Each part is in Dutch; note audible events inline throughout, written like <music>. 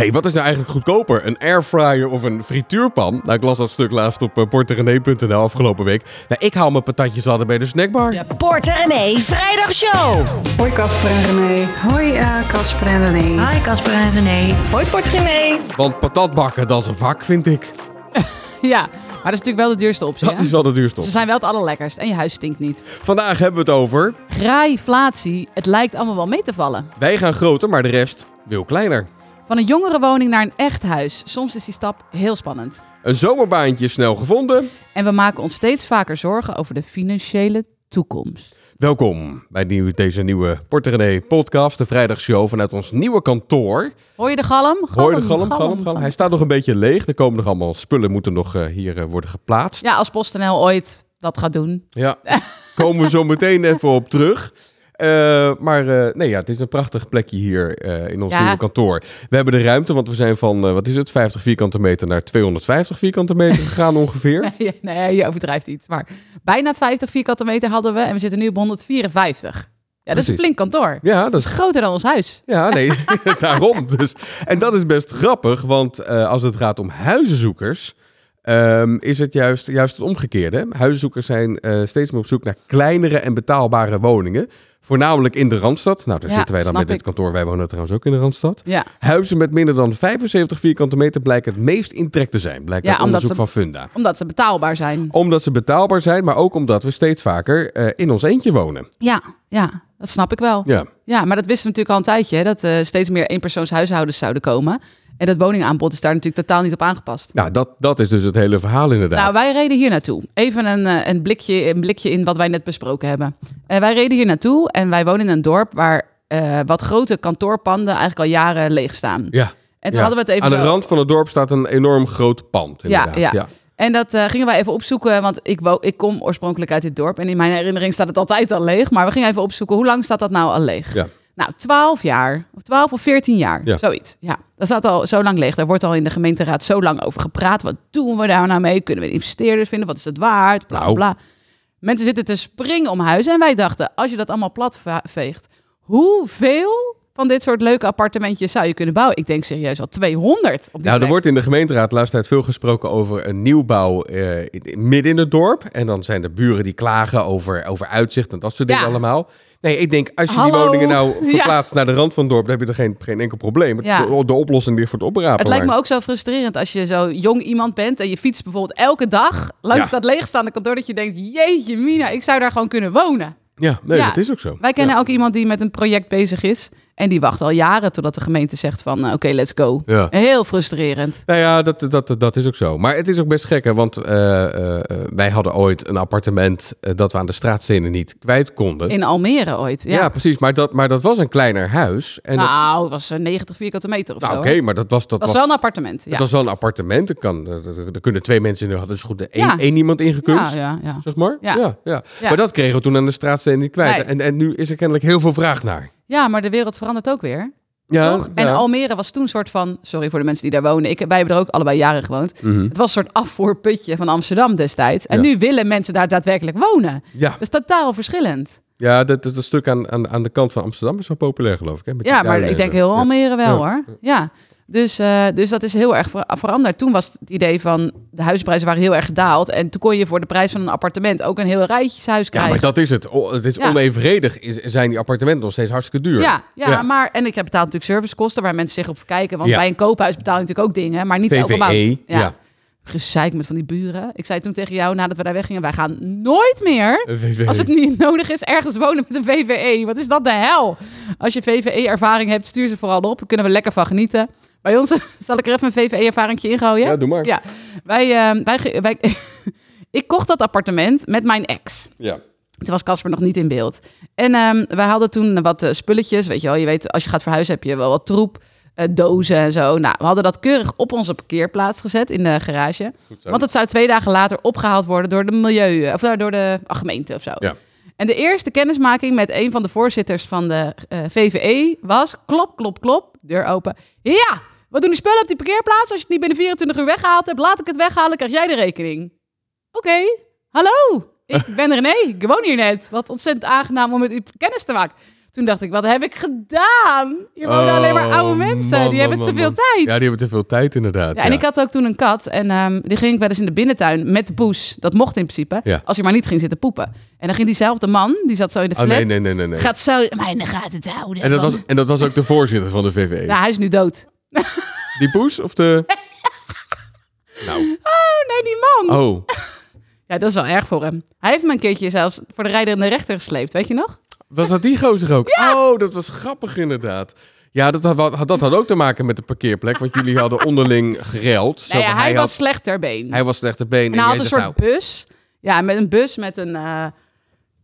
hey, wat is nou eigenlijk goedkoper? Een airfryer of een frituurpan? Nou, ik las dat stuk laatst op uh, porterenee.nl afgelopen week. Nou, ik haal mijn patatjes altijd bij de snackbar. De Porter René Vrijdagshow. Hoi Casper en René. Hoi uh, Casper en René. Hi Casper en René. Hoi Porter René. Want patatbakken, dat is een vak, vind ik. <laughs> ja. Maar dat is natuurlijk wel de duurste optie. Dat hè? is wel de duurste optie. Ze zijn wel het allerlekkerst en je huis stinkt niet. Vandaag hebben we het over. Graaiflatie. Het lijkt allemaal wel mee te vallen. Wij gaan groter, maar de rest wil kleiner. Van een jongere woning naar een echt huis. Soms is die stap heel spannend. Een zomerbaantje snel gevonden. En we maken ons steeds vaker zorgen over de financiële toekomst. Welkom bij nieuw, deze nieuwe Porterenee podcast, de vrijdagshow vanuit ons nieuwe kantoor. Hoor je de galm? galm Hoor je de galm, galm, galm, Hij staat nog een beetje leeg. Er komen nog allemaal spullen, moeten nog uh, hier uh, worden geplaatst. Ja, als PostNL ooit dat gaat doen. Ja, komen we zo meteen even op terug. Uh, maar uh, nee, ja, het is een prachtig plekje hier uh, in ons ja. nieuwe kantoor. We hebben de ruimte, want we zijn van, wat is het, 50 vierkante meter naar 250 vierkante meter gegaan <laughs> ongeveer. nee, nee, je overdrijft iets. Maar bijna 50 vierkante meter hadden we en we zitten nu op 154. Ja, dat is een flink kantoor. Ja, dat, is groter dan ons huis. Ja, nee, <laughs> daarom. Dus. En dat is best grappig, want als het gaat om huizenzoekers... Um, is het juist, juist het omgekeerde. Huizenzoekers zijn uh, steeds meer op zoek naar kleinere en betaalbare woningen. Voornamelijk in de Randstad. Nou, daar ja, zitten wij dan met ik. dit kantoor. Wij wonen trouwens ook in de Randstad. Ja. Huizen met minder dan 75 vierkante meter blijken het meest in trek te zijn. Blijkt ja, uit onderzoek ze, van Funda. Omdat ze betaalbaar zijn. Omdat ze betaalbaar zijn, maar ook omdat we steeds vaker uh, in ons eentje wonen. Ja, ja, dat snap ik wel. Ja, ja maar dat wisten we natuurlijk al een tijdje. Hè, dat uh, steeds meer eenpersoonshuishoudens zouden komen. En dat woningaanbod is daar natuurlijk totaal niet op aangepast. Nou, dat, dat is dus het hele verhaal inderdaad. Nou, wij reden hier naartoe. Even een, uh, een, blikje, een blikje in wat wij net besproken hebben. Uh, wij reden hier naartoe en wij wonen in een dorp waar uh, wat grote kantoorpanden eigenlijk al jaren leeg staan. Ja. En toen ja. hadden we het even Aan de zo... rand van het dorp staat een enorm groot pand. Inderdaad. Ja, ja. ja. En dat uh, gingen wij even opzoeken, want ik, ik kom oorspronkelijk uit dit dorp. En in mijn herinnering staat het altijd al leeg. Maar we gingen even opzoeken, hoe lang staat dat nou al leeg? Ja. Nou, 12 jaar, of 12 of 14 jaar, Ja. zoiets. Ja, dat staat al zo lang leeg. Daar wordt al in de gemeenteraad zo lang over gepraat. Wat doen we daar nou mee? Kunnen we investeerders vinden? Wat is het waard? Bla, Nou. bla. Mensen zitten te springen om huizen. En wij dachten, als je dat allemaal plat va- veegt, hoeveel van dit soort leuke appartementjes zou je kunnen bouwen? Ik denk serieus al 200 op die Nou, er wordt in de gemeenteraad de laatste tijd veel gesproken over een nieuwbouw eh, midden in het dorp. En dan zijn er buren die klagen over, over uitzicht en dat soort dingen Ja. allemaal. Nee, ik denk, als je die woningen nou <laughs> Ja. verplaatst naar de rand van het dorp, dan heb je er geen, geen enkel probleem. Ja. De, de oplossing ligt voor het oprapen. Het lijkt me ook zo frustrerend als je zo jong iemand bent en je fietst bijvoorbeeld elke dag langs Ja. dat leegstaande kantoor dat je denkt, jeetje mina, ik zou daar gewoon kunnen wonen. Ja, nee, dat is ook zo. Wij kennen ook iemand die met een project bezig is en die wacht al jaren totdat de gemeente zegt van eh, oké, let's go. Ja. Heel frustrerend. Nou ja, dat, dat, dat is ook zo. Maar het is ook best gek, hè, want eh, eh, wij hadden ooit een appartement dat we aan de straatstenen niet kwijt konden. In Almere ooit. Ja, ja. precies. Maar dat, maar dat was een kleiner huis. En dat- nou, het was eh, 90 vierkante meter of nou, zo. oké, maar dat was... Dat was wel een appartement. Ja. Het was wel een appartement. Er, kan, er, kunnen twee mensen in. Er had dus goed één, Ja. één iemand ingekund. ja, ja, ja. Zeg maar. Ja. Ja. Ja, Ja. Maar dat kregen we toen aan de straatstenen niet kwijt. Nee. En, en nu is er kennelijk heel veel vraag naar. Ja, maar de wereld verandert ook weer. Ja, toch? En ja. Almere was toen een soort van, sorry voor de mensen die daar wonen, ik, wij hebben er ook allebei jaren gewoond. Mhm. Het was een soort afvoerputje van Amsterdam destijds. En Ja. nu willen mensen daar daadwerkelijk wonen. Ja, Dat is totaal verschillend. ja dat, dat, dat stuk aan, aan, aan de kant van Amsterdam is wel populair, geloof ik. Hè? Met Ja, maar ik en denk heel. Almere wel hoor. Ja. Dus, eh, dus dat is heel erg ver- veranderd. Toen was het idee van de huisprijzen waren heel erg gedaald. En toen kon je voor de prijs van een appartement ook een heel rijtjeshuis Ja, krijgen. maar dat is het. O, het is Ja. onevenredig. Is, zijn die appartementen nog steeds hartstikke duur? Ja, ja, Ja. maar en ik heb betaald natuurlijk servicekosten waar mensen zich op verkijken. Want Ja. bij een koophuis betaal je natuurlijk ook dingen, maar niet elke maand. VVE. Ja. Gezeik met van die buren. Ik zei toen tegen jou nadat we daar weggingen, wij gaan nooit meer VVE. Als het niet nodig is, ergens wonen met een VVE. Wat is dat de hel? Als je VVE-ervaring hebt, stuur ze vooral op. Daar kunnen we lekker van genieten. Bij ons, <laughs> zal ik er even een VVE-ervaring ingooien? Ja, doe maar. Ja, wij, eh, wij, <laughs> ik kocht dat appartement met mijn ex. Ja. Toen was Casper nog niet in beeld. En ehm, wij hadden toen wat eh, spulletjes. Weet je wel, je weet, als je gaat verhuizen heb je wel wat troep. eh, dozen en zo. Nou, we hadden dat keurig op onze parkeerplaats gezet in de garage. Want het zou twee dagen later opgehaald worden door de milieu... Of eh, door de gemeente of zo. Ja. En de eerste kennismaking met een van de voorzitters van de eh, VVE was... Klop, klop, klop, deur open. Ja, wat doen die spullen op die parkeerplaats? Als je het niet binnen 24 uur weggehaald hebt, laat ik het weghalen, krijg jij de rekening. Oké, hallo. Ik <laughs> ben René, ik woon hier net. Wat ontzettend aangenaam om met u kennis te maken. Toen dacht ik, wat heb ik gedaan? Hier wonen alleen maar oude Oh, mensen. man, die man, hebben man, te veel tijd. Ja, die hebben te veel tijd inderdaad. Ja, en ik had ook toen een kat en ehm, die ging ik wel eens in de binnentuin met de poes. Dat mocht in principe, Ja. als hij maar niet ging zitten poepen. En dan ging diezelfde man, die zat zo in de Oh flat, nee, nee, nee, nee. nee. gaat zo mij in de gaten te houden. En, dat van- was, en dat was ook de voorzitter van de VVE. Ja, hij is nu dood. Die poes of de... <laughs> Nou, Oh nee, die man. oh. <laughs> Ja, dat is wel erg voor hem. Hij heeft me een keertje zelfs voor de rijder in de rechter gesleept, weet je nog? Was dat die gozer ook? <laughs> Oh, dat was grappig inderdaad. Ja, dat had, had- dat had ook te maken met de parkeerplek. Want jullie hadden onderling gereld. Nee, ja, van, hij, was had, slecht ter been. hij was slechte been. en En, hij had een soort nou, bus. Ja, met een bus met een... eh,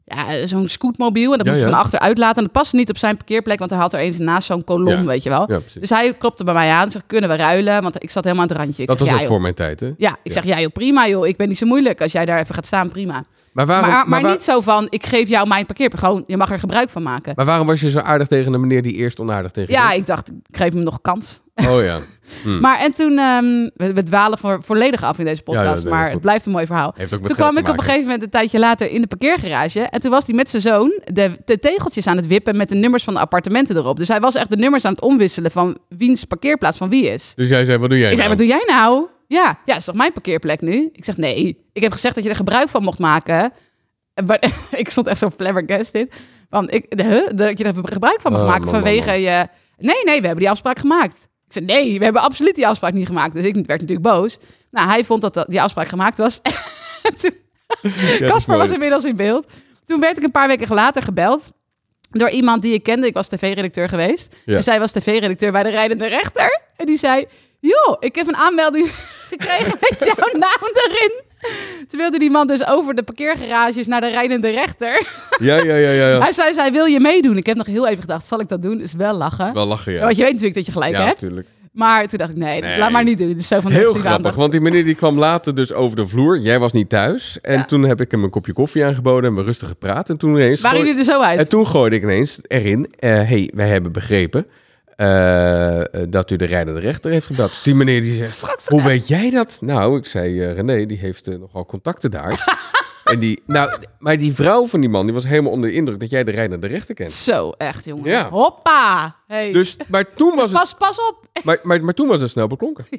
ja, zo'n scootmobiel. En dat Ja, moest je ja. van achter uitlaten. En dat paste niet op zijn parkeerplek, want hij had er eens naast zo'n kolom, Ja. weet je wel. Dus hij klopte bij mij aan en zegt, kunnen we ruilen? Want ik zat helemaal aan het randje. Ik dat zeg, was ook joh. voor mijn tijd, hè? Ja, ik zeg, ja joh, prima joh. Ik ben niet zo moeilijk. Als jij daar even gaat staan, prima. Maar waarom, maar maar, waar- niet zo van, ik geef jou mijn parkeerplek. Gewoon, je mag er gebruik van maken. maar waarom was je zo aardig tegen de meneer die eerst onaardig tegen je ja, was? ik dacht, ik geef hem nog kans. Oh ja. <laughs> Hm. Maar en toen, ehm, we, we dwalen voor, volledig af in deze Ja, ja, podcast, nee, maar goed. het blijft een mooi verhaal. Heeft ook met Toen kwam ik op een gegeven moment een tijdje later in de parkeergarage. En toen was hij met zijn zoon de, de tegeltjes aan het wippen met de nummers van de appartementen erop. Dus hij was echt de nummers aan het omwisselen van wiens parkeerplaats van wie is. Dus jij zei, wat doe jij Ik zei, nou? wat doe jij nou? Ja, ja, is toch mijn parkeerplek nu? Ik zeg, nee. Ik heb gezegd dat je er gebruik van mocht maken. Maar- <laughs> ik stond echt zo flabbergasted. Want ik, huh? dat je er gebruik van mocht Oh, maken man, vanwege man. je... Nee, nee, we hebben die afspraak gemaakt. Ik zei, nee, we hebben absoluut die afspraak niet gemaakt. Dus ik werd natuurlijk boos. Nou, hij vond dat die afspraak gemaakt was. <laughs> Ja, Casper was inmiddels in beeld. Toen werd ik een paar weken later gebeld door iemand die ik kende. Ik was tv-redacteur geweest. Ja. En zij was tv-redacteur bij de rijdende rechter. En die zei, joh, ik heb een aanmelding <laughs> gekregen met <laughs> jouw naam erin. Toen wilde die man dus over de parkeergarages naar de rijdende rechter. Ja, ja, ja, ja. ja. Hij zei, zij wil je meedoen? Ik heb nog heel even gedacht, zal ik dat doen? Is wel lachen. Wel lachen, ja. Want je weet natuurlijk dat je gelijk ja, hebt. natuurlijk. Maar toen dacht ik, nee, Nee. laat maar niet doen. Het is zo van Heel grappig, aandacht. want die meneer die kwam later dus over de vloer. Jij was niet thuis. En Ja. toen heb ik hem een kopje koffie aangeboden en we rustig gepraat. En toen ineens... Waren jullie er zo uit? En toen gooide ik ineens erin... eh hey, wij hebben begrepen eh, eh, dat u de rijdende rechter heeft gebeld. Dus die meneer die zegt... Straks- Hoe weet jij dat? Nou, ik zei, eh, René, die heeft nogal contacten daar. <laughs> en die, nou, maar die vrouw van die man, die was helemaal onder de indruk dat jij de rijdende rechter kent. Zo, echt jongen. Ja. Hoppa. Hey. Dus, maar toen was Dus het, pas, pas op. maar, maar, maar toen was het snel beklonken. <laughs>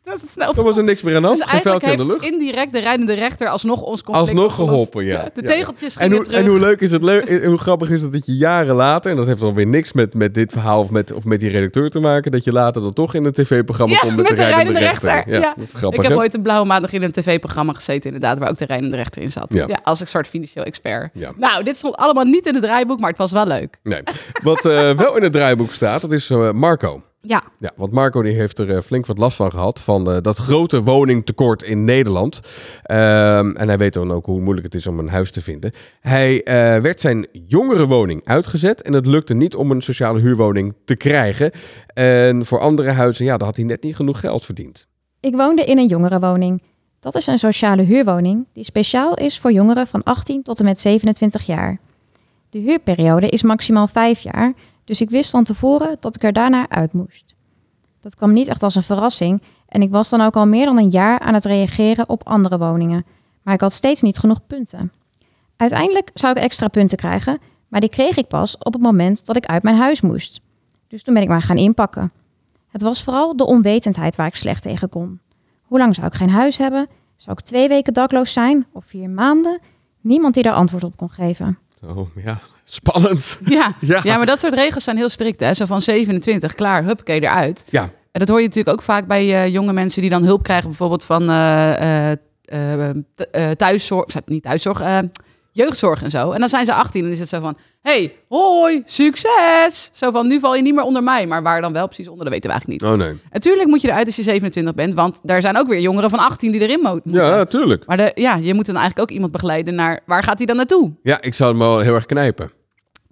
<laughs> Toen was het snel. Toen was er niks meer aan de hand. Dus geen in de lucht. indirect de rijdende rechter alsnog ons conflict Alsnog geholpen, ja. <laughs> De Ja. tegeltjes En gingen hoe, terug. en hoe leuk is het leuk, en hoe grappig is het dat je jaren later, en dat heeft dan weer niks met, met dit verhaal of met, of met die redacteur te maken, dat je later dan toch in een tv-programma ja, komt met, met de rijdende rechter. rechter. Ja, dat is grappig. ik heb ooit een blauwe maandag in een tv-programma gezeten, inderdaad, waar ook de rijdende rechter in zat. Ja. Ja. als een soort financieel expert. Ja. Nou, dit stond allemaal niet in het draaiboek, maar het was wel leuk. Nee. Wat eh, wel in het draaiboek staat, dat is eh, Marco. Ja, Ja, want Marco die heeft er eh, flink wat last van gehad. Van eh, dat grote woningtekort in Nederland. Ehm, en hij weet dan ook hoe moeilijk het is om een huis te vinden. Hij eh, werd zijn jongere woning uitgezet. En het lukte niet om een sociale huurwoning te krijgen. En voor andere huizen, ja, daar had hij net niet genoeg geld verdiend. Ik woonde in een jongerenwoning. Dat is een sociale huurwoning die speciaal is voor jongeren van 18 tot en met 27 jaar. De huurperiode is maximaal 5 jaar, dus ik wist van tevoren dat ik er daarna uit moest. Dat kwam niet echt als een verrassing en ik was dan ook al meer dan een jaar aan het reageren op andere woningen, maar ik had steeds niet genoeg punten. Uiteindelijk zou ik extra punten krijgen, maar die kreeg ik pas op het moment dat ik uit mijn huis moest. Dus toen ben ik maar gaan inpakken. Het was vooral de onwetendheid waar ik slecht tegen kon. Hoe lang zou ik geen huis hebben? Zou ik twee weken dakloos zijn? Of vier maanden? Niemand die daar antwoord op kon geven. Oh ja, spannend. ja. <laughs> Ja. ja. maar dat soort regels zijn heel strikt. Hè? Zo van 27, klaar, huppakee, eruit. Ja, En dat hoor je natuurlijk ook vaak bij eh, jonge mensen die dan hulp krijgen, bijvoorbeeld van t- eh, thuiszorg, niet thuiszorg, jeugdzorg en zo. En dan zijn ze 18 en is het zo van, hey, hoi, succes! Zo van, nu val je niet meer onder mij, maar waar dan wel precies onder, dat weten we eigenlijk niet. oh nee. Natuurlijk moet je eruit als je 27 bent, want daar zijn ook weer jongeren van 18 die erin mo- moeten. Ja, natuurlijk. Maar de, ja, je moet dan eigenlijk ook iemand begeleiden naar, waar gaat hij dan naartoe? Ja, ik zou hem wel heel erg knijpen.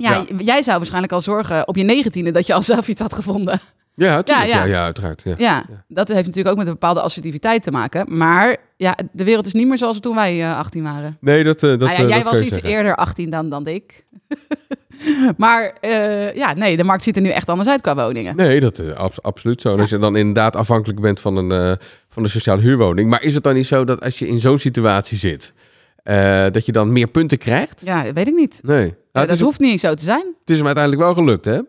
Ja, jij zou waarschijnlijk al zorgen op je negentiende dat je al zelf iets had gevonden. Ja. Ja, Ja, ja. uiteraard. Ja. Ja, dat heeft natuurlijk ook met een bepaalde assertiviteit te maken. Maar ja, de wereld is niet meer zoals toen wij eh, 18 waren. Nee, dat, eh, dat, Nou ja, eh, jij dat was iets zeggen. eerder 18 dan, dan ik. <laughs> maar eh, ja, nee, de markt ziet er nu echt anders uit qua woningen. Nee, dat is abs- absoluut zo. En als je dan inderdaad afhankelijk bent van een, eh, van een sociale huurwoning. Maar is het dan niet zo dat als je in zo'n situatie zit, eh, dat je dan meer punten krijgt? Ja, weet ik niet. Nee. Het, dat is, hoeft niet zo te zijn. het is hem uiteindelijk wel gelukt, hè?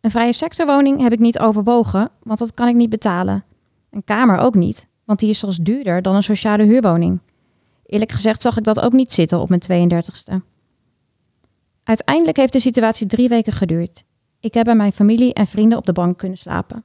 Een vrije sectorwoning heb ik niet overwogen, want dat kan ik niet betalen. Een kamer ook niet, want die is zelfs duurder dan een sociale huurwoning. Eerlijk gezegd zag ik dat ook niet zitten op mijn 32e. Uiteindelijk heeft de situatie drie weken geduurd. Ik heb bij mijn familie en vrienden op de bank kunnen slapen.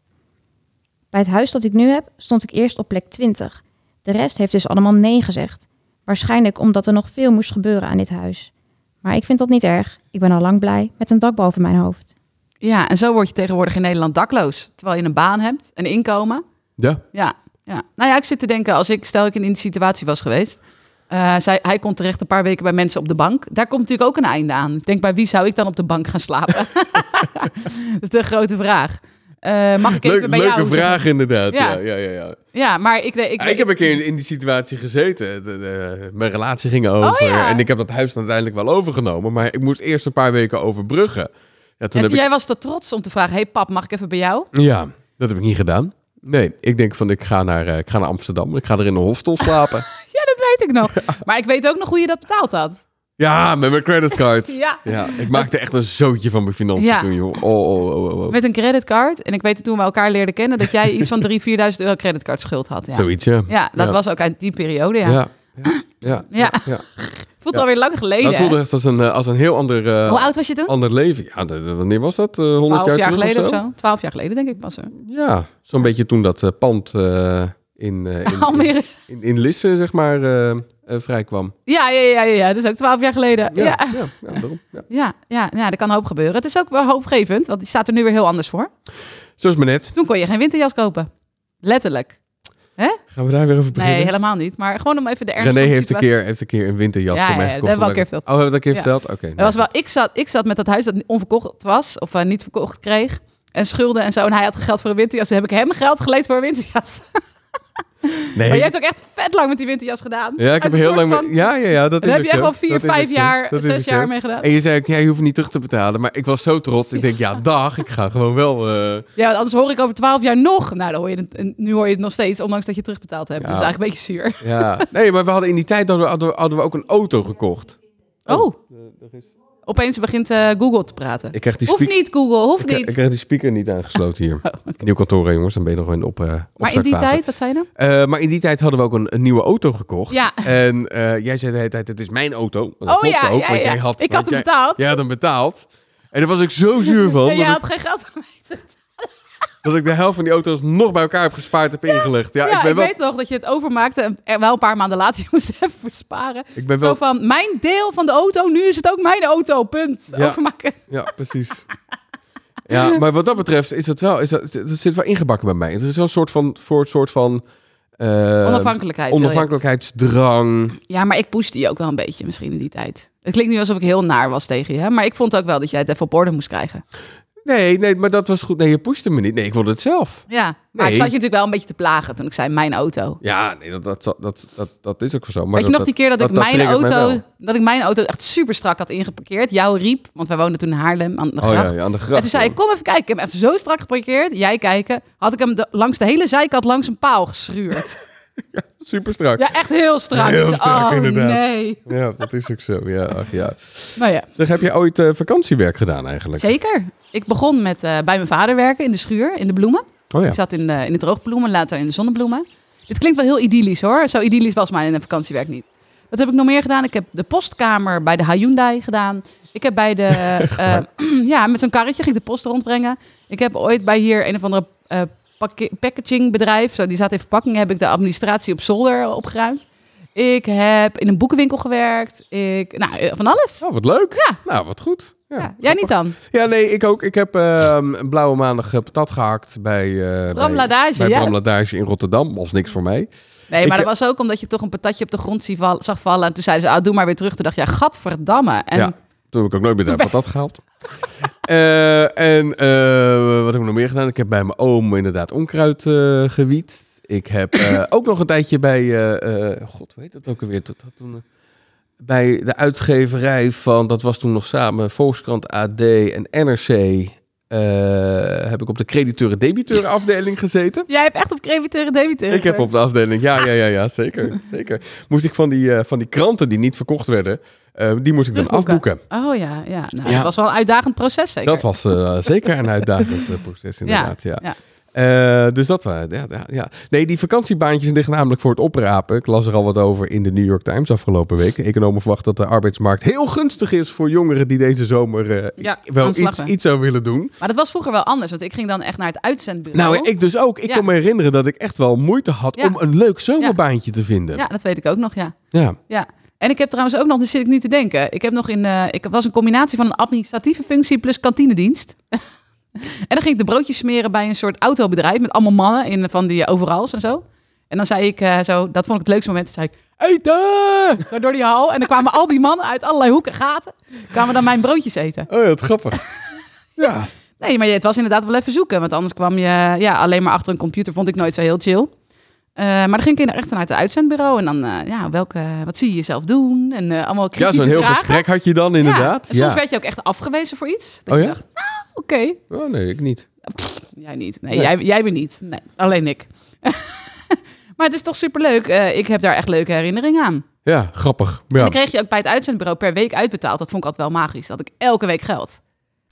Bij het huis dat ik nu heb, stond ik eerst op plek 20. De rest heeft dus allemaal nee gezegd. Waarschijnlijk omdat er nog veel moest gebeuren aan dit huis. Maar ik vind dat niet erg. Ik ben al lang blij met een dak boven mijn hoofd. Ja, en zo word je tegenwoordig in Nederland dakloos. Terwijl je een baan hebt, een inkomen. Ja. Ja, ja. Nou ja, ik zit te denken, als ik, stel ik in die situatie was geweest. eh, zij, hij komt terecht een paar weken bij mensen op de bank. Daar komt natuurlijk ook een einde aan. Ik denk, bij wie zou ik dan op de bank gaan slapen? <laughs> dat is de grote vraag. Eh, mag ik even Leuk, bij leuke jou? vraag inderdaad. Ja. Ja. Ja, ja, ja, Ja, maar ik... Ik, Ja, ik heb een keer in, die situatie gezeten. De- de- mijn relatie ging over. Oh, ja. En ik heb dat huis uiteindelijk wel overgenomen. Maar ik moest eerst een paar weken overbruggen. Ja, toen heb ik... Jij was te trots om te vragen, hey pap, mag ik even bij jou? ja, dat heb ik niet gedaan. Nee, ik denk van ik ga naar, eh, ik ga naar Amsterdam. Ik ga er in een hostel slapen. <laughs> Ja, dat weet ik nog. <laughs> Maar ik weet ook nog hoe je dat betaald had. Ja, met mijn creditcard. <laughs> Ja. Ja, ik maakte echt een zootje van mijn financiën Ja. toen, joh. Oh, oh, oh, oh, oh. Met een creditcard. En ik weet toen we elkaar leerden kennen dat jij iets van 3.000, 4.000 euro creditcard schuld had. Ja, Zoiets, ja. ja dat Ja. was ook uit die periode. Ja. Ja. Ja. Ja. Ja. Voelt alweer lang geleden. Dat voelde hè? echt als een, eh, als een heel ander, eh, Hoe oud was je toen? ander leven. Ja, de- de- wanneer was dat? Eh 100 12 jaar, geleden of zo? 12 jaar geleden, denk ik was er. Ja, zo'n beetje toen dat pand in, in, <laughs> in, in, Lisse, zeg maar, vrijkwam. Ja, ja, ja, ja, ja. Dat is ook 12 jaar geleden. Ja. Ja, Ja. daarom. Ja. Ja, ja, ja, er kan hoop gebeuren. Het is ook wel hoopgevend, want die staat er nu weer heel anders voor. Zoals maar net. Toen kon je geen winterjas kopen. Letterlijk. Gaan we daar weer over beginnen? Nee, helemaal niet. Maar gewoon om even de ernst René heeft een, keer, heeft een keer een winterjas Ja, voor mij ja, dat gekocht. hebben we al keer ik- Oh, hebben we dat een keer verteld? Oké. Dat nou was wel, goed. ik, zat, ik zat met dat huis dat onverkocht was, of eh, niet verkocht kreeg. En schulden en zo. En hij had geld voor een winterjas. Toen heb ik hem geld geleend voor een winterjas. <laughs> Nee. Maar jij hebt ook echt vet lang met die winterjas gedaan. Ja, ik heb heel lang... van- met- Ja, ja, ja, dat is Daar heb je echt wel vier, Dat is vijf jaar, Dat is zes jaar mee gedaan. En je zei ook, ja, je hoeft niet terug te betalen. Maar ik was zo trots. Ik denk, ja, dag, ik ga gewoon wel... eh, Ja, anders hoor ik over twaalf jaar nog. Nou, dan hoor je het, nu hoor je het nog steeds, ondanks dat je terugbetaald hebt. Ja. Dus eigenlijk een beetje zuur. ja. Nee, maar we hadden in die tijd hadden we, hadden we- hadden we ook een auto gekocht. Oh. Opeens begint eh, Google te praten. Ik krijg die Hoeft niet, Google, hoeft Ik, ik niet. krijg die speaker niet aangesloten hier. <laughs> Nieuw kantoor, jongens. Dan ben je nog in op, eh maar in die tijd, wat zei je nou? Eh, maar in die tijd hadden we ook een, een nieuwe auto gekocht. Ja. En jij zei de hele tijd, het is mijn auto. Dat Oh ja, ook, ja, want ja. jij had, Ik had hem jij- betaald. Jij had hem betaald. En daar was ik zo zuur van. <laughs> En ik, had geen geld aan mij. Dat ik de helft van die auto's nog bij elkaar heb gespaard, heb ingelegd. Ja, Ja, ik ben wel... weet nog dat je het overmaakte en wel een paar maanden later <laughs> je moest even versparen. Ik ben Zo wel... van, mijn deel van de auto, nu is het ook mijn auto, punt. Ja. Overmaken. Ja, precies. <laughs> Ja, maar wat dat betreft is het wel, is dat, het zit wel ingebakken bij mij. Er is wel een soort van, voor het soort van eh, Onafhankelijkheid. onafhankelijkheidsdrang. Ja, maar ik pushte je ook wel een beetje misschien in die tijd. Het klinkt nu alsof ik heel naar was tegen je, hè? maar ik vond ook wel dat jij het even op orde moest krijgen. Nee, nee, maar dat was goed. Nee, je pushte me niet. Nee, ik wilde het zelf. Ja, maar Nee. ik zat je natuurlijk wel een beetje te plagen toen ik zei mijn auto. Ja, nee, dat, dat, dat, dat, dat is ook zo. Maar Weet je nog die keer dat, ik mijn auto, dat ik mijn auto echt super strak had ingeparkeerd. Jou riep, want wij woonden toen in Haarlem aan de Oh gracht. ja, ja, aan de gracht. En toen zei ik, kom even kijken. Ik heb hem echt zo strak geparkeerd. Jij kijken. Had ik hem de- langs de hele zijkant langs een paal geschuurd. <laughs> <laughs> Super strak. Ja, echt heel strak. Heel zei, strak, oh, inderdaad. nee. Ja, dat is ook zo. Ja, ach ja. Nou ja, Zeg, heb je ooit eh, vakantiewerk gedaan eigenlijk? zeker. Ik begon met eh, bij mijn vader werken in de schuur, in de bloemen. Oh ja. Ik zat in de, in de droogbloemen, later in de zonnebloemen. Dit klinkt wel heel idyllisch hoor. Zo idyllisch was mijn vakantiewerk niet. Wat heb ik nog meer gedaan? Ik heb de postkamer bij de Hyundai gedaan. Ik heb bij de... <laughs> eh, <clears throat> ja, met zo'n karretje ging ik de post rondbrengen. Ik heb ooit bij hier een of andere eh, packagingbedrijf... Zo, die zat in verpakking, heb ik de administratie op zolder opgeruimd. Ik heb in een boekenwinkel gewerkt. Ik, nou, eh, van alles. Oh, wat leuk. Ja. Nou, wat goed. Ja, Ja, jij niet dan? Ja, nee, ik ook. Ik heb ehm, een blauwe maandag eh, patat gehakt bij, eh Bram bij, Ladage, bij ja. Bram Ladage in Rotterdam. Was niks voor mij. Nee, maar dat was ook omdat je toch een patatje op de grond zag vallen. En toen zeiden ze, ah, doe maar weer terug. Toen dacht je, ja, gadverdamme. En ja, toen heb ik ook nooit meer ben- patat gehaald. <laughs> Eh, en eh, wat heb ik nog meer gedaan? Ik heb bij mijn oom inderdaad onkruid eh, gewiet. Ik heb <coughs> ook nog een tijdje bij, god, heet dat ook alweer? Dat had toen, bij de uitgeverij van, dat was toen nog samen Volkskrant AD en NRC. Eh, heb ik op de crediteuren-debiteuren afdeling gezeten. Jij hebt echt op crediteuren debiteuren. Ik heb op de afdeling, ja, ja, ja, ja zeker, <laughs> zeker. Moest ik van die, eh, van die kranten die niet verkocht werden, eh, die moest ik dan afboeken. Oh ja, ja. Nou, Ja. Dat was wel een uitdagend proces zeker. Dat was zeker een uitdagend proces inderdaad, ja. ja. Eh, dus dat was, ja, ja. Nee, die vakantiebaantjes liggen namelijk voor het oprapen. Ik las er al wat over in de New York Times afgelopen week. Economen verwachten dat de arbeidsmarkt heel gunstig is voor jongeren die deze zomer eh, Ja, wel iets, iets zou willen doen. Maar dat was vroeger wel anders, want ik ging dan echt naar het uitzendbureau. Nou, ik dus ook. Ik Ja. kan me herinneren dat ik echt wel moeite had om een leuk zomerbaantje te vinden. Ja, dat weet ik ook nog, ja. Ja. ja. En ik heb trouwens ook nog, dus zit ik nu te denken. Ik heb nog in, ik was een combinatie van een administratieve functie plus kantinedienst. <laughs> en dan ging ik de broodjes smeren bij een soort autobedrijf met allemaal mannen in van die overals en zo. En dan zei ik eh, zo, dat vond ik het leukste moment. Zei ik, eten! Zo door die hal. En dan kwamen al die mannen uit allerlei hoeken, gaten, kwamen dan mijn broodjes eten. Oh ja, wat grappig. <laughs> ja. Nee, maar het was inderdaad wel even zoeken. Want anders kwam je ja, alleen maar achter een computer, vond ik nooit zo heel chill. Eh, maar dan ging ik echt naar het uitzendbureau. En dan, eh, ja, welke, wat zie je jezelf doen? En eh, allemaal ja, kritische zo'n heel vragen. gesprek had je dan inderdaad. Ja, en soms Ja. werd je ook echt afgewezen voor iets. Dat Oh je ja? dacht, nou, oké. Oh nee, ik niet. Jij niet. Nee, Nee. Jij, jij bent niet. Nee, alleen ik. <laughs> maar het is toch superleuk. Eh ik heb daar echt leuke herinneringen aan. Ja, grappig. En Ja. dan kreeg je ook bij het uitzendbureau per week uitbetaald. Dat vond ik altijd wel magisch. Dat ik elke week geld.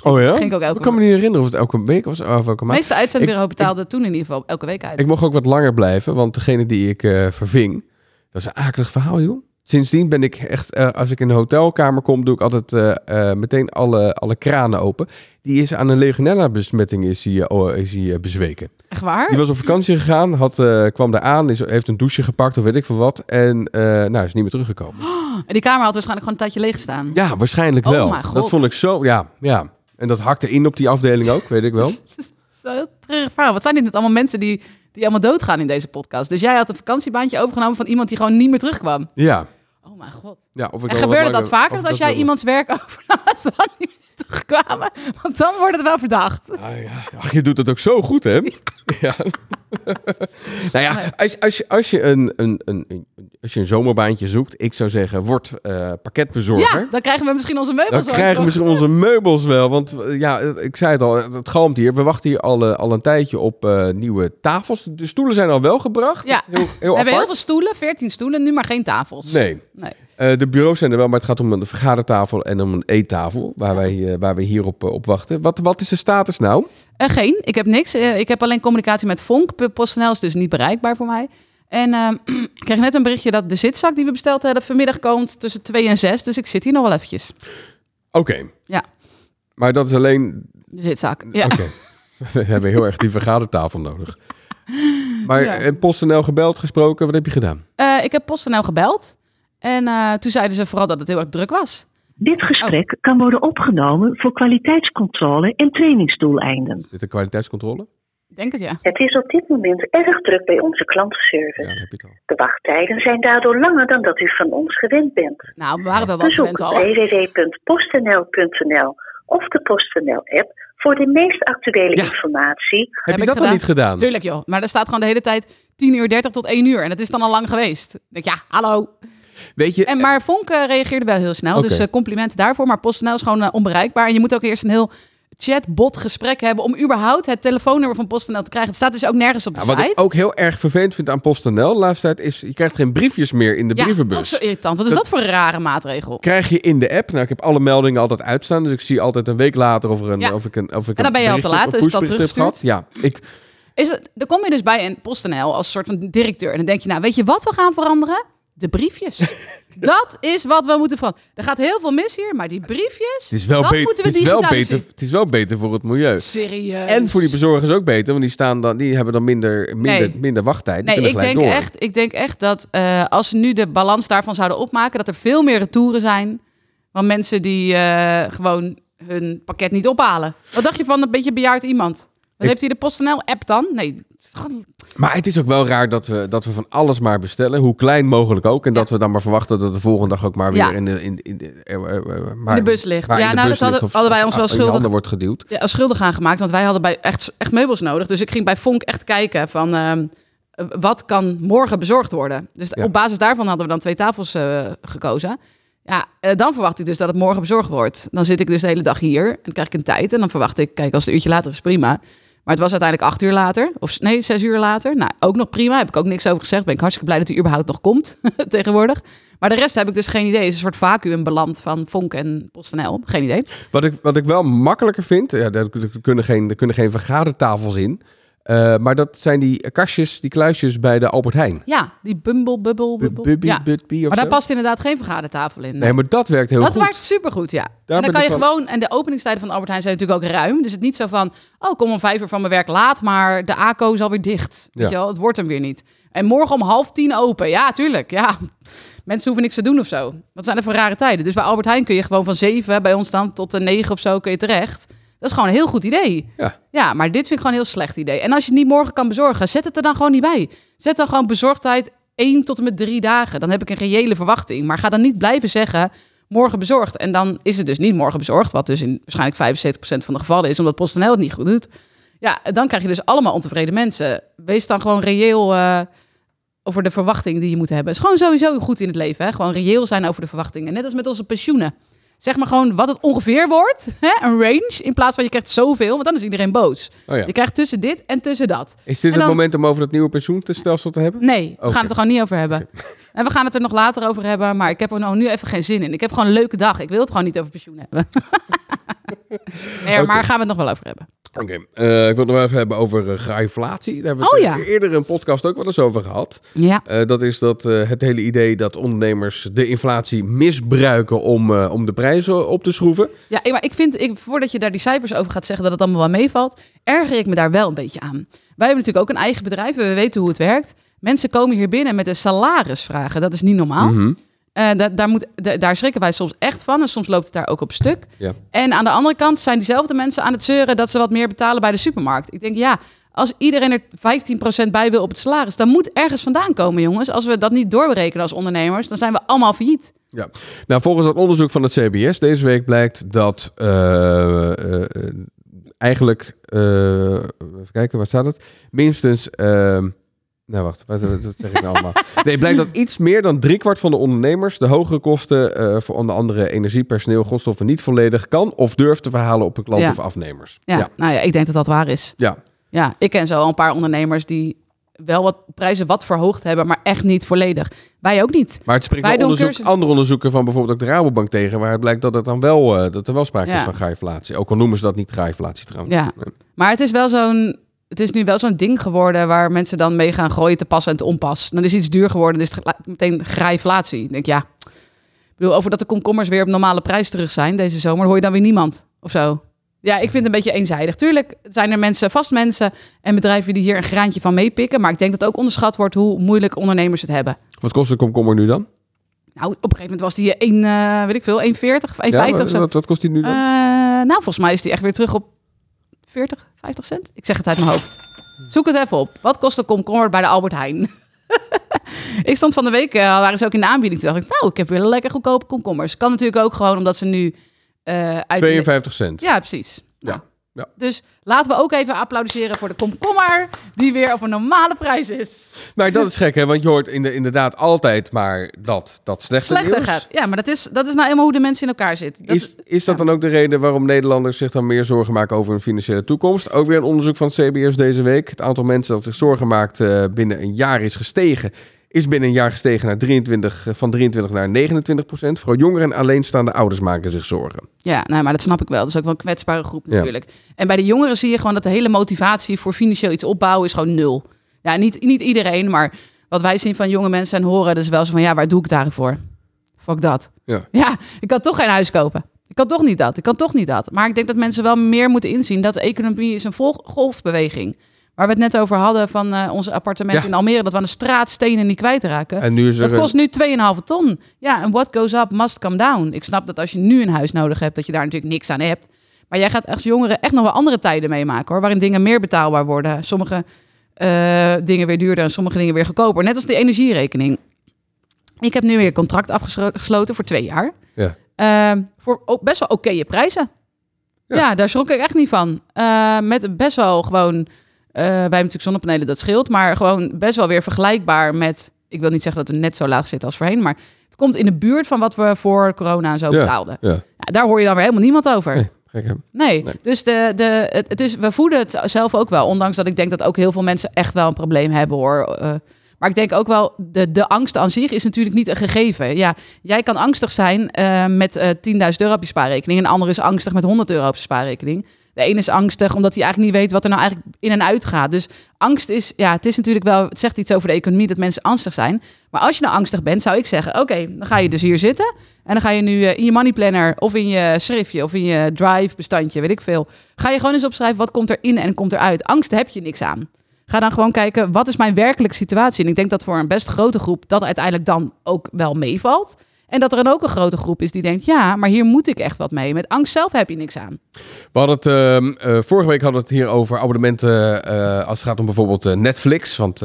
Oh ja? Ging ik ook elke ik kan me niet herinneren of het elke week was of elke maand. meeste uitzendbureau Ik- betaalde toen in ieder geval elke week uit. Ik mocht ook wat langer blijven, want degene die ik eh, verving, dat is een akelig verhaal, joh. Sindsdien ben ik echt, eh, als ik in een hotelkamer kom, doe ik altijd eh, eh, meteen alle, alle kranen open. Die is aan een legionella-besmetting is hij, oh, is hij bezweken. Echt waar? Die was op vakantie gegaan, had, kwam daar aan, is, heeft een douche gepakt of weet ik veel wat. En nou, is niet meer teruggekomen. En die kamer had waarschijnlijk gewoon een tijdje leeg gestaan. Ja, waarschijnlijk Oh wel. Dat vond ik zo, ja, ja. En dat hakte in op die afdeling ook, weet ik wel. <laughs> Zo heel treurig verhaal. Wat zijn dit met allemaal mensen die, die allemaal doodgaan in deze podcast? Dus jij had een vakantiebaantje overgenomen van iemand die gewoon niet meer terugkwam. Ja. Oh mijn god. ja of ik En gebeurde dat vaker? Dat als jij iemands werk ze dan niet meer terugkwamen? Want dan wordt het wel verdacht. Ah, ja. Ach, je doet het ook zo goed, hè? <laughs> ja. Nou ja, als, als je, als je een, een, een, als je een zomerbaantje zoekt, ik zou zeggen, word eh pakketbezorger. Ja, dan krijgen we misschien onze Dan meubels krijgen we misschien onze meubels wel. Want eh, ja, ik zei het al, het galmt hier. We wachten hier al, eh, al een tijdje op nieuwe tafels. De stoelen zijn al wel gebracht. Ja. Heel, heel <laughs> We hebben heel veel stoelen, 14 stoelen, nu maar geen tafels. Nee. Nee. Eh, de bureaus zijn er wel, maar het gaat om een vergadertafel en om een eettafel. Waar wij, eh, waar wij hier op, eh, op wachten. Wat, wat is de status nou? Geen, ik heb niks. Ik heb alleen communicatie met Vonk. PostNL is dus niet bereikbaar voor mij. En ehm, <clears throat> ik kreeg net een berichtje dat de zitzak die we besteld hebben vanmiddag komt tussen 2 en 6. Dus ik zit hier nog wel eventjes. Oké. Ja. Maar dat is alleen De zitzak. Ja. Oké. <laughs> We hebben heel erg die vergadertafel nodig. Maar Ja. PostNL gebeld, gesproken, wat heb je gedaan? Ik heb PostNL gebeld. En eh, toen zeiden ze vooral dat het heel erg druk was. Dit gesprek kan worden opgenomen voor kwaliteitscontrole en trainingsdoeleinden. Is dit een kwaliteitscontrole? Ik denk het ja. Het is op dit moment erg druk bij onze Ja, klantenservice. dan heb je het al. De wachttijden zijn daardoor langer dan dat u van ons gewend bent. Nou, we waren wel wat Bezoek gewend al. www.postnl.nl of de PostNL-app voor de meest actuele Ja. informatie. Heb, je ik dat dan gedaan. niet gedaan? Tuurlijk joh. Maar er staat gewoon de hele tijd 10 uur 30 tot 1 uur. En dat is dan al lang geweest. Ik denk, ja, hallo. Weet je, En maar Vonk reageerde wel heel snel. Dus eh, complimenten daarvoor. Maar PostNL is gewoon eh, onbereikbaar. En je moet ook eerst een heel chatbot gesprek hebben... om überhaupt het telefoonnummer van PostNL te krijgen. Het staat dus ook nergens op de nou, wat site. ik ook heel erg vervelend vind aan PostNL de laatste tijd is, je krijgt geen briefjes meer in de ja, ook brievenbus. zo irritant. Wat is Dat- dat, voor een rare maatregel? Krijg je in de app, nou ik heb alle meldingen altijd uitstaan, dus ik zie altijd een week later of, er een, Ja. of ik een of ik En dan ben je al te laat, dus dat gehad. Ja, ik, Is het, dan kom je dus bij een PostNL als soort van directeur. En dan denk je, nou, weet je wat we gaan veranderen? De briefjes. <laughs> dat is wat we moeten veranderen. Er gaat heel veel mis hier, maar die briefjes, het is wel, dat beter, moeten we het, is wel beter, het is wel beter voor het milieu. Serieus. En voor die bezorgers ook beter, want die, staan dan, die hebben dan minder, minder, Nee. minder wachttijd. Die Nee, ik denk, door. echt, ik denk echt dat eh, als ze nu de balans daarvan zouden opmaken, dat er veel meer retouren zijn van mensen die eh, gewoon hun pakket niet ophalen. Wat dacht je van een beetje bejaard iemand? Ik- heeft hij de PostNL-app dan? Nee, Maar het is ook wel raar dat we, dat we van alles maar bestellen, hoe klein mogelijk ook. En dat we dan maar verwachten dat de volgende dag ook maar weer Ja. in, de, in, in, de- eh, eh, eh, maar- in de bus ligt. Ja, nou, dat hadden, ligt of- hadden wij ons wel schuldig handen wordt geduwd. ja, schuldig aangemaakt. Want wij hadden bij echt, echt meubels nodig. Dus ik ging bij Vonk echt kijken van ehm, eh, wat kan morgen bezorgd worden. Dus Ja. op basis daarvan hadden we dan twee tafels gekozen. Ja, dan verwacht ik dus dat het morgen bezorgd wordt. Dan zit ik dus de hele dag hier en dan krijg ik een tijd. En dan verwacht ik, kijk, als het een uurtje later is, prima. Maar het was uiteindelijk acht uur later. Of nee, zes uur later. Nou, ook nog prima. Heb ik ook niks over gezegd. Ben ik hartstikke blij dat hij überhaupt nog komt <laughs> tegenwoordig. Maar de rest heb ik dus geen idee. Het is een soort vacuüm beland van Vonk en PostNL. Geen idee. Wat ik, wat ik wel makkelijker vind, ja, er kunnen geen, er kunnen geen vergadertafels in. Eh, maar dat zijn die kastjes, die kluisjes bij de Albert Heijn. Ja, die bumble, bubble, bubble. Bubby, ja. Maar daar zo. past inderdaad geen vergadertafel in. Nee, maar dat werkt heel dat goed. werkt supergoed, ja. Daar en dan kan je gewoon... En de openingstijden van Albert Heijn zijn natuurlijk ook ruim. Dus het niet zo van... Oh, kom om vijf uur van mijn werk laat, maar de ACO is alweer dicht. Weet je wel, het wordt hem weer niet. En morgen om half tien open. Ja, tuurlijk. Ja, mensen hoeven niks te doen of zo. Wat zijn er voor rare tijden? Dus bij Albert Heijn kun je gewoon van zeven, bij ons dan tot de negen of zo kun je terecht. Dat is gewoon een heel goed idee. Ja. Ja, maar dit vind ik gewoon een heel slecht idee. En als je het niet morgen kan bezorgen, zet het er dan gewoon niet bij. Zet dan gewoon bezorgdheid één tot en met drie dagen. Dan heb ik een reële verwachting. Maar ga dan niet blijven zeggen, morgen bezorgd. En dan is het dus niet morgen bezorgd. Wat dus in waarschijnlijk 75% van de gevallen is, omdat PostNL het niet goed doet. Ja, dan krijg je dus allemaal ontevreden mensen. Wees dan gewoon reëel eh, over de verwachting die je moet hebben. Het is gewoon sowieso goed in het leven. Hè? Gewoon reëel zijn over de verwachtingen. Net als met onze pensioenen. Zeg maar gewoon wat het ongeveer wordt. Hè? Een range. In plaats van je krijgt zoveel. Want dan is iedereen boos. Oh ja. Je krijgt tussen dit en tussen dat. Is dit het moment om over het nieuwe pensioenstelsel te hebben? Nee, we gaan het er gewoon niet over hebben. <laughs> En we gaan het er nog later over hebben. Maar ik heb er nou nu even geen zin in. Ik heb gewoon een leuke dag. Ik wil het gewoon niet over pensioen hebben. <laughs> nee, maar gaan we het nog wel over hebben. Oké, eh, ik wil het nog even hebben over uh, graaiflatie. Daar hebben we Oh ja. eerder een podcast ook wel eens over gehad. Ja. Eh, dat is dat, het hele idee dat ondernemers de inflatie misbruiken om, om de prijzen op te schroeven. Ja, maar ik vind, ik, voordat je daar die cijfers over gaat zeggen dat het allemaal wel meevalt, erger ik me daar wel een beetje aan. Wij hebben natuurlijk ook een eigen bedrijf, we weten hoe het werkt. Mensen komen hier binnen met een salarisvragen, dat is niet normaal. Mhm. Eh, da- daar, moet, da- daar schrikken wij soms echt van en soms loopt het daar ook op stuk. Ja. En aan de andere kant zijn diezelfde mensen aan het zeuren dat ze wat meer betalen bij de supermarkt. Ik denk, ja, als iedereen er 15% bij wil op het salaris, dan moet ergens vandaan komen, jongens. Als we dat niet doorberekenen als ondernemers, dan zijn we allemaal failliet. Ja, nou volgens dat onderzoek van het CBS deze week blijkt dat eh, eh, eigenlijk, even kijken, waar staat het? Minstens, nou wacht, wat, wat zeg ik nou allemaal? Nee, blijkt dat iets meer dan driekwart van de ondernemers de hogere kosten eh, voor onder andere energie, personeel, grondstoffen niet volledig kan of durft te verhalen op hun klanten Ja. of afnemers. Ja, ja. nou ja, ik denk dat dat waar is. ja. Ja, ik ken zo al een paar ondernemers die wel wat prijzen wat verhoogd hebben, maar echt niet volledig. Wij ook niet. Maar het springt Wij onderzoek, cursus- andere onderzoeken van bijvoorbeeld ook de Rabobank tegen, waar het blijkt dat, het dan wel, eh, dat er wel sprake is van graaiflatie. Ook al noemen ze dat niet graaiflatie trouwens. Ja. Nee. Maar het is wel zo'n. Het is nu wel zo'n ding geworden waar mensen dan mee gaan gooien te pas en te onpas. Dan is iets duur geworden, dan is het meteen graaiflatie. Ik denk, ja. Ik bedoel, over dat de komkommers weer op normale prijs terug zijn deze zomer, hoor je dan weer niemand of zo. Ja, ik vind het een beetje eenzijdig. Tuurlijk zijn er mensen, vast mensen en bedrijven die hier een graantje van meepikken. Maar ik denk dat ook onderschat wordt hoe moeilijk ondernemers het hebben. Wat kost de komkommer nu dan? Nou, op een gegeven moment was die 1, eh weet ik veel, 1,40 of 1,50 Ja, of zo. wat, wat kost die nu dan? Eh, nou, volgens mij is die echt weer terug op 40, 50 cent. Ik zeg het uit mijn hoofd. Zoek het even op. Wat kost een komkommer bij de Albert Heijn? <laughs> ik stond van de week, eh, waren ze ook in de aanbieding. Toen dacht ik, nou, ik heb weer lekker goedkope komkommers. Kan natuurlijk ook gewoon omdat ze nu eh uit... 52 cent. Ja, precies. Ja, Nou, ja. Dus laten we ook even applaudisseren voor de komkommer die weer op een normale prijs is. Maar dat is gek, hè? Want je hoort in de, inderdaad altijd maar dat, dat slechte Slechter nieuws. gaat. Ja, maar dat is, dat is nou helemaal hoe de mensen in elkaar zitten. Dat Is, is dat dan ook de reden waarom Nederlanders zich dan meer zorgen maken over hun financiële toekomst? Ook weer een onderzoek van het CBS deze week. Het aantal mensen dat zich zorgen maakt eh, binnen een jaar is gestegen. Is binnen een jaar gestegen naar 23, eh, van 23 naar 29 procent. Vooral jongeren en alleenstaande ouders maken zich zorgen. Ja, nou, maar dat snap ik wel. Dat is ook wel een kwetsbare groep Ja. natuurlijk. En bij de jongeren zie je gewoon dat de hele motivatie voor financieel iets opbouwen is gewoon nul. Ja, niet, niet iedereen, maar wat wij zien van jonge mensen en horen, dat is wel zo van, ja, waar doe ik daarvoor? Fuck dat. Ja. <laughs> Ja, ik kan toch geen huis kopen. Ik kan toch niet dat. Ik kan toch niet dat. Maar ik denk dat mensen wel meer moeten inzien dat de economie is een golfbeweging. Waar we het net over hadden van eh, onze appartement Ja. in Almere, dat we aan de straat stenen niet kwijtraken. En nu is Dat kost nu 2,5 ton. Ja, en what goes up must come down. Ik snap dat als je nu een huis nodig hebt, dat je daar natuurlijk niks aan hebt. Maar jij gaat als jongeren echt nog wel andere tijden meemaken hoor. Waarin dingen meer betaalbaar worden. Sommige eh, dingen weer duurder en sommige dingen weer goedkoper. Net als de energierekening. Ik heb nu weer een contract afgesloten voor twee jaar. Ja. Eh, voor ook best wel oké prijzen. Ja. Ja. daar schrok ik echt niet van. Met best wel gewoon... eh, wij hebben natuurlijk zonnepanelen, dat scheelt. Maar gewoon best wel weer vergelijkbaar met... Ik wil niet zeggen dat we net zo laag zitten als voorheen. Maar het komt in de buurt van wat we voor corona en zo Ja. betaalden. Ja. Ja, daar hoor je dan weer helemaal niemand over. Nee? Nee, Nee. dus de, de, het, is, we voeden het zelf ook wel. Ondanks dat ik denk dat ook heel veel mensen echt wel een probleem hebben hoor. Eh, maar ik denk ook wel, de, de angst aan zich is natuurlijk niet een gegeven. Ja, jij kan angstig zijn eh, met eh 10.000 euro op je spaarrekening. En de ander is angstig met 100 euro op je spaarrekening. De ene is angstig omdat hij eigenlijk niet weet wat er nou eigenlijk in en uit gaat. Dus angst is, ja, het is natuurlijk wel, het zegt iets over de economie dat mensen angstig zijn. Maar als je nou angstig bent, zou ik zeggen, oké, dan ga je dus hier zitten. En dan ga je nu eh, in je money planner of in je schriftje of in je drive bestandje, weet ik veel. Ga je gewoon eens opschrijven wat komt er in en komt eruit. Angst heb je niks aan. Ga dan gewoon kijken, wat is mijn werkelijke situatie? En ik denk dat voor een best grote groep dat uiteindelijk dan ook wel meevalt. En dat er dan ook een grote groep is die denkt, ja, maar hier moet ik echt wat mee. Met angst zelf heb je niks aan. We hadden het, ehm, eh, vorige week hadden we het hier over abonnementen eh, als het gaat om bijvoorbeeld eh, Netflix. Want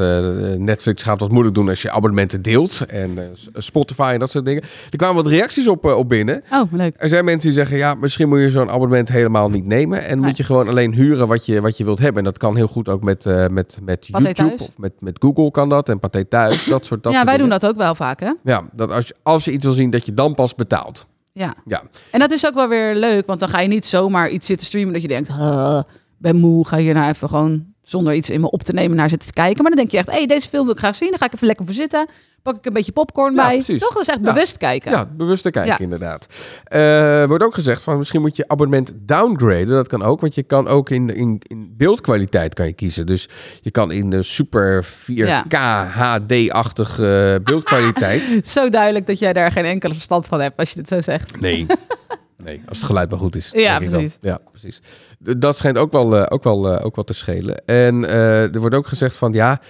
Netflix gaat wat moeilijk doen als je abonnementen deelt. En Spotify en dat soort dingen. Er kwamen wat reacties op, op binnen. Oh, leuk. Er zijn mensen die zeggen, ja, misschien moet je zo'n abonnement helemaal niet nemen. En Nee. moet je gewoon alleen huren wat je, wat je wilt hebben. En dat kan heel goed ook met, met, met Pathé YouTube Thuis. of met, met Google kan dat. En Pathé Thuis, dat soort dat ja, soort wij doen dat ook wel vaak, hè? Ja, dat als je, als je iets wil zien, dat je dan pas betaalt. Ja. Ja, En dat is ook wel weer leuk, want dan ga je niet zomaar iets zitten streamen dat je denkt, "Huh, ben moe, ga hier nou even gewoon zonder iets in me op te nemen naar zitten te kijken. Maar dan denk je echt, hé, hey, deze film wil ik graag zien, dan ga ik even lekker voor zitten. Pak ik een beetje popcorn Ja, bij. precies. Toch? Dat is echt Ja. bewust kijken. ja bewust te kijken Ja. inderdaad. Eh wordt ook gezegd van misschien moet je abonnement downgraden. Dat kan ook, want je kan ook in, in, in beeldkwaliteit kan je kiezen. Dus je kan in de super 4K HD-achtig eh, beeldkwaliteit. <laughs> Zo duidelijk dat jij daar geen enkele verstand van hebt als je dit zo zegt. Nee. <laughs> Nee, als het geluid maar goed is. Ja, precies. Ja, precies. Dat schijnt ook wel, eh, ook wel, eh, ook wel te schelen. En eh, er wordt ook gezegd van ja,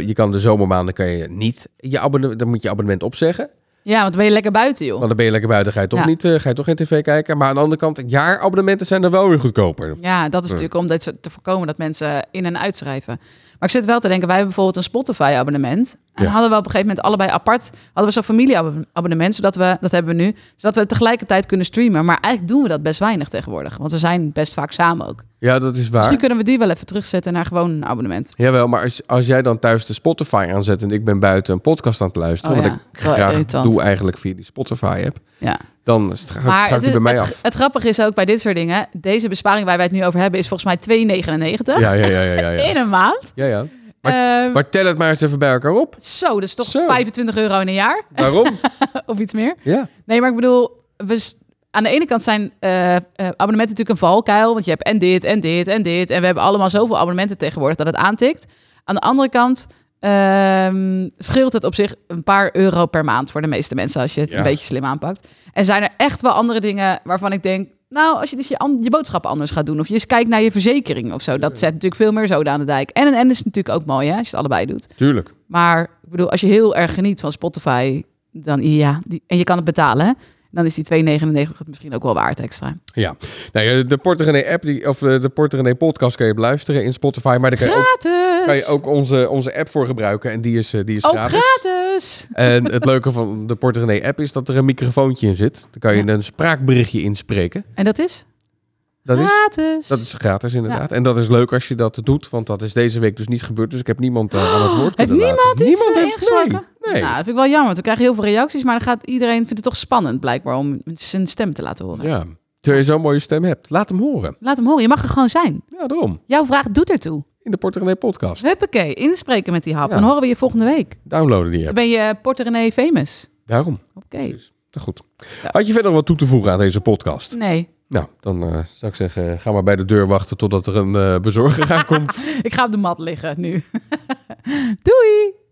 je kan de zomermaanden kan je niet je abonnement, dan moet je abonnement opzeggen. Ja, want dan ben je lekker buiten, joh. Want dan ben je lekker buiten, ga je toch, Ja. niet, eh, ga je toch geen tv kijken. Maar aan de andere kant, jaarabonnementen zijn er wel weer goedkoper. Ja, dat is natuurlijk om te voorkomen dat mensen in- en uitschrijven. Maar ik zit wel te denken, wij hebben bijvoorbeeld een Spotify-abonnement. En Ja. hadden we op een gegeven moment allebei apart, hadden we zo'n familieabonnement, zodat we, dat hebben we nu, zodat we tegelijkertijd kunnen streamen. Maar eigenlijk doen we dat best weinig tegenwoordig, want we zijn best vaak samen ook. Ja, dat is waar. Misschien kunnen we die wel even terugzetten naar gewoon een abonnement. Jawel, maar als, als jij dan thuis de Spotify aanzet en ik ben buiten een podcast aan het luisteren, Oh wat ja, ik wel graag irritant. doe eigenlijk via die Spotify-app, Ja. dan stra- Maar gaat het, bij mij het, af. het grappige is ook bij dit soort dingen, deze besparing waar wij het nu over hebben is volgens mij 2,99 Ja, ja, ja, ja, ja. ja. <laughs> in een maand. ja, ja. Ehm, Maar tel het maar eens even bij elkaar op. zo, dat is toch Zo. 25 euro in een jaar Waarom? <laughs> of iets meer. ja. Nee, maar ik bedoel, we, aan de ene kant zijn eh, eh, abonnementen natuurlijk een valkuil. Want je hebt en dit en dit en dit. En we hebben allemaal zoveel abonnementen tegenwoordig dat het aantikt. Aan de andere kant ehm, scheelt het op zich een paar euro per maand voor de meeste mensen. Als je het Ja. een beetje slim aanpakt. En zijn er echt wel andere dingen waarvan ik denk... Nou, als je dus je boodschappen anders gaat doen. Of je eens kijkt naar je verzekering of zo. Dat zet natuurlijk veel meer zoden aan de dijk. En een N is natuurlijk ook mooi hè, als je het allebei doet. Tuurlijk. Maar ik bedoel, als je heel erg geniet van Spotify, dan ja, die, en je kan het betalen, hè, dan is die 2,99 het misschien ook wel waard extra. Ja. Nou ja, de Portegenee app, die, of de, de Portegenee podcast kan je beluisteren in Spotify. Maar daar kan je ook, kan je ook onze, onze app voor gebruiken. En die is, eh, die is ook gratis. gratis! En het <laughs> leuke van de Portegenee app is dat er een microfoontje in zit. Dan kan je een spraakberichtje inspreken. En dat is? Dat is, gratis! dat is gratis inderdaad. En dat is leuk als je dat doet, want dat is deze week dus niet gebeurd. Dus ik heb niemand eh, aan het woord heeft niemand laten. iets Niemand eh, heeft? Nee. nee. Nou, dat vind ik wel jammer, want we krijgen heel veel reacties, maar dan gaat iedereen vindt het toch spannend blijkbaar om zijn stem te laten horen. Ja. Terwijl je zo'n mooie stem hebt. Laat hem horen. Laat hem horen, je mag er gewoon zijn. Ja, daarom. Jouw vraag doet ertoe. In de Portegenee podcast. Huppakee, inspreken met die hap. Ja. Dan horen we je volgende week. Downloaden die Dan app. ben je Porter René famous. Daarom. Oké. Nou, goed. Ja. Had je verder wat toe te voegen aan deze podcast? Nee, Nou, dan eh, zou ik zeggen, ga maar bij de deur wachten totdat er een eh, bezorger <laughs> aankomt. ik ga op de mat liggen nu. <laughs> Doei!